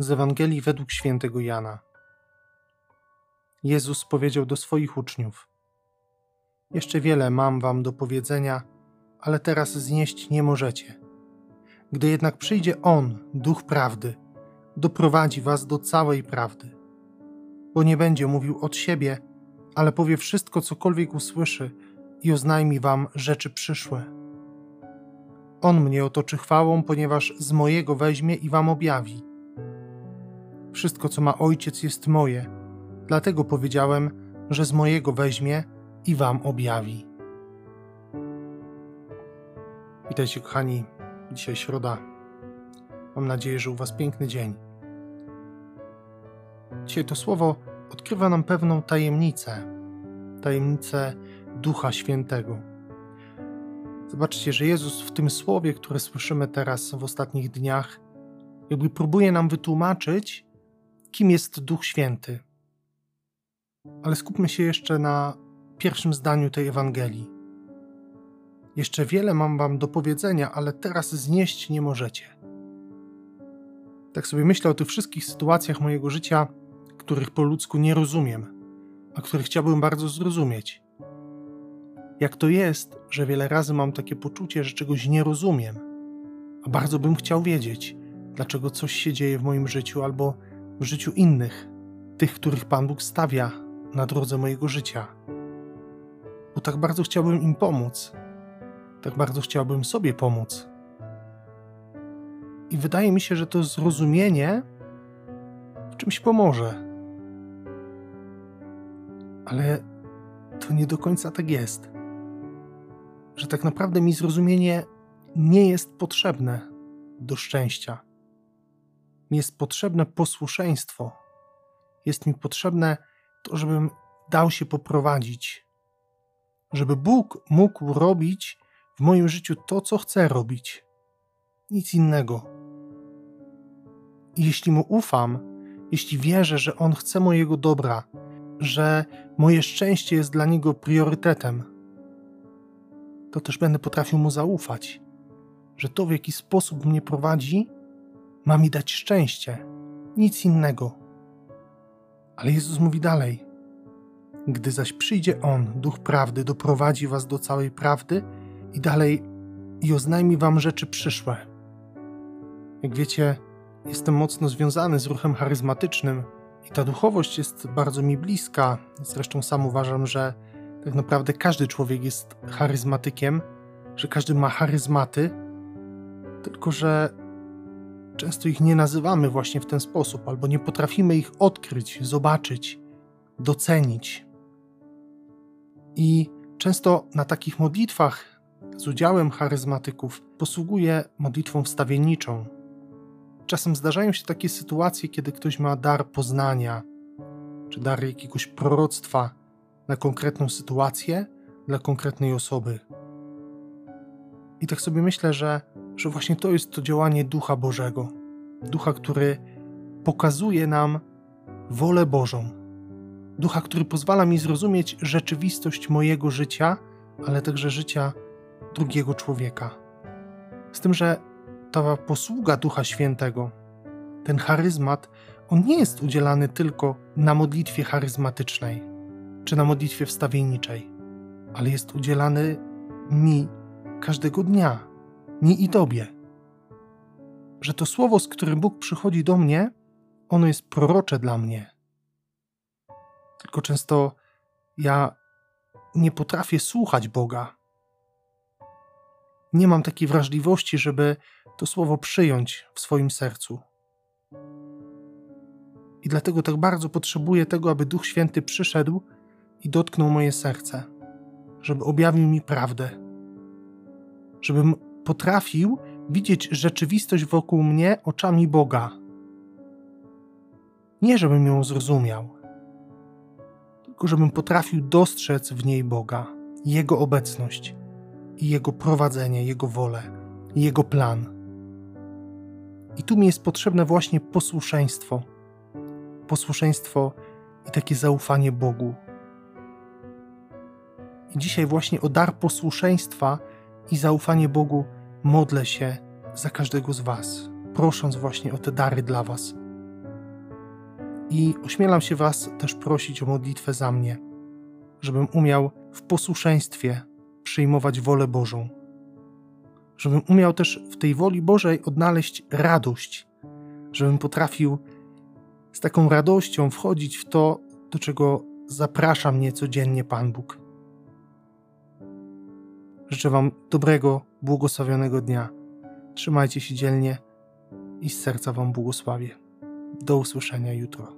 Z Ewangelii według świętego Jana. Jezus powiedział do swoich uczniów: Jeszcze wiele mam wam do powiedzenia, ale teraz znieść nie możecie. Gdy jednak przyjdzie On, Duch Prawdy, doprowadzi was do całej prawdy. Bo nie będzie mówił od siebie, ale powie wszystko, cokolwiek usłyszy i oznajmi wam rzeczy przyszłe. On mnie otoczy chwałą, ponieważ z mojego weźmie i wam objawi. Wszystko, co ma ojciec, jest moje, dlatego powiedziałem, że z mojego weźmie i wam objawi. Witajcie, kochani. Dzisiaj środa. Mam nadzieję, że u Was piękny dzień. Dzisiaj to słowo odkrywa nam pewną tajemnicę tajemnicę Ducha Świętego. Zobaczcie, że Jezus w tym słowie, które słyszymy teraz w ostatnich dniach, jakby próbuje nam wytłumaczyć, kim jest Duch Święty. Ale skupmy się jeszcze na pierwszym zdaniu tej Ewangelii. Jeszcze wiele mam wam do powiedzenia, ale teraz znieść nie możecie. Tak sobie myślę o tych wszystkich sytuacjach mojego życia, których po ludzku nie rozumiem, a których chciałbym bardzo zrozumieć. Jak to jest, że wiele razy mam takie poczucie, że czegoś nie rozumiem, a bardzo bym chciał wiedzieć, dlaczego coś się dzieje w moim życiu albo w życiu innych, tych, których Pan Bóg stawia na drodze mojego życia. Bo tak bardzo chciałbym im pomóc, tak bardzo chciałbym sobie pomóc. I wydaje mi się, że to zrozumienie w czymś pomoże. Ale to nie do końca tak jest. Że tak naprawdę mi zrozumienie nie jest potrzebne do szczęścia. Mi jest potrzebne posłuszeństwo. Jest mi potrzebne to, żebym dał się poprowadzić. Żeby Bóg mógł robić w moim życiu to, co chce robić. Nic innego. I jeśli mu ufam, jeśli wierzę, że on chce mojego dobra, że moje szczęście jest dla niego priorytetem, to też będę potrafił mu zaufać, że to, w jaki sposób mnie prowadzi, ma mi dać szczęście, nic innego. Ale Jezus mówi dalej: Gdy zaś przyjdzie On, Duch Prawdy, doprowadzi was do całej prawdy, i dalej i oznajmi wam rzeczy przyszłe. Jak wiecie, jestem mocno związany z ruchem charyzmatycznym i ta duchowość jest bardzo mi bliska. Zresztą sam uważam, że tak naprawdę każdy człowiek jest charyzmatykiem, że każdy ma charyzmaty, tylko że często ich nie nazywamy właśnie w ten sposób, albo nie potrafimy ich odkryć, zobaczyć, docenić. I często na takich modlitwach z udziałem charyzmatyków posługuje modlitwą wstawienniczą. Czasem zdarzają się takie sytuacje, kiedy ktoś ma dar poznania, czy dar jakiegoś proroctwa na konkretną sytuację dla konkretnej osoby. I tak sobie myślę, że, że właśnie to jest to działanie Ducha Bożego. Ducha, który pokazuje nam wolę Bożą. Ducha, który pozwala mi zrozumieć rzeczywistość mojego życia, ale także życia drugiego człowieka. Z tym, że ta posługa Ducha Świętego, ten charyzmat, on nie jest udzielany tylko na modlitwie charyzmatycznej czy na modlitwie wstawienniczej, ale jest udzielany mi każdego dnia, mi i Tobie. Że to słowo, z którym Bóg przychodzi do mnie, ono jest prorocze dla mnie. Tylko często ja nie potrafię słuchać Boga, nie mam takiej wrażliwości, żeby to słowo przyjąć w swoim sercu. I dlatego tak bardzo potrzebuję tego, aby Duch Święty przyszedł i dotknął moje serce, żeby objawił mi prawdę, żebym potrafił widzieć rzeczywistość wokół mnie oczami Boga. Nie żebym ją zrozumiał, tylko żebym potrafił dostrzec w niej Boga, Jego obecność i Jego prowadzenie, Jego wolę, Jego plan. I tu mi jest potrzebne właśnie posłuszeństwo. Posłuszeństwo i takie zaufanie Bogu. I dzisiaj właśnie o dar posłuszeństwa i zaufanie Bogu modlę się za każdego z Was, prosząc właśnie o te dary dla Was, I ośmielam się Was też prosić o modlitwę za mnie, żebym umiał w posłuszeństwie przyjmować wolę Bożą, żebym umiał też w tej woli Bożej odnaleźć radość, żebym potrafił z taką radością wchodzić w to, do czego zaprasza mnie codziennie Pan Bóg. Życzę Wam dobrego, błogosławionego dnia. Trzymajcie się dzielnie i z serca Wam błogosławię. Do usłyszenia jutro.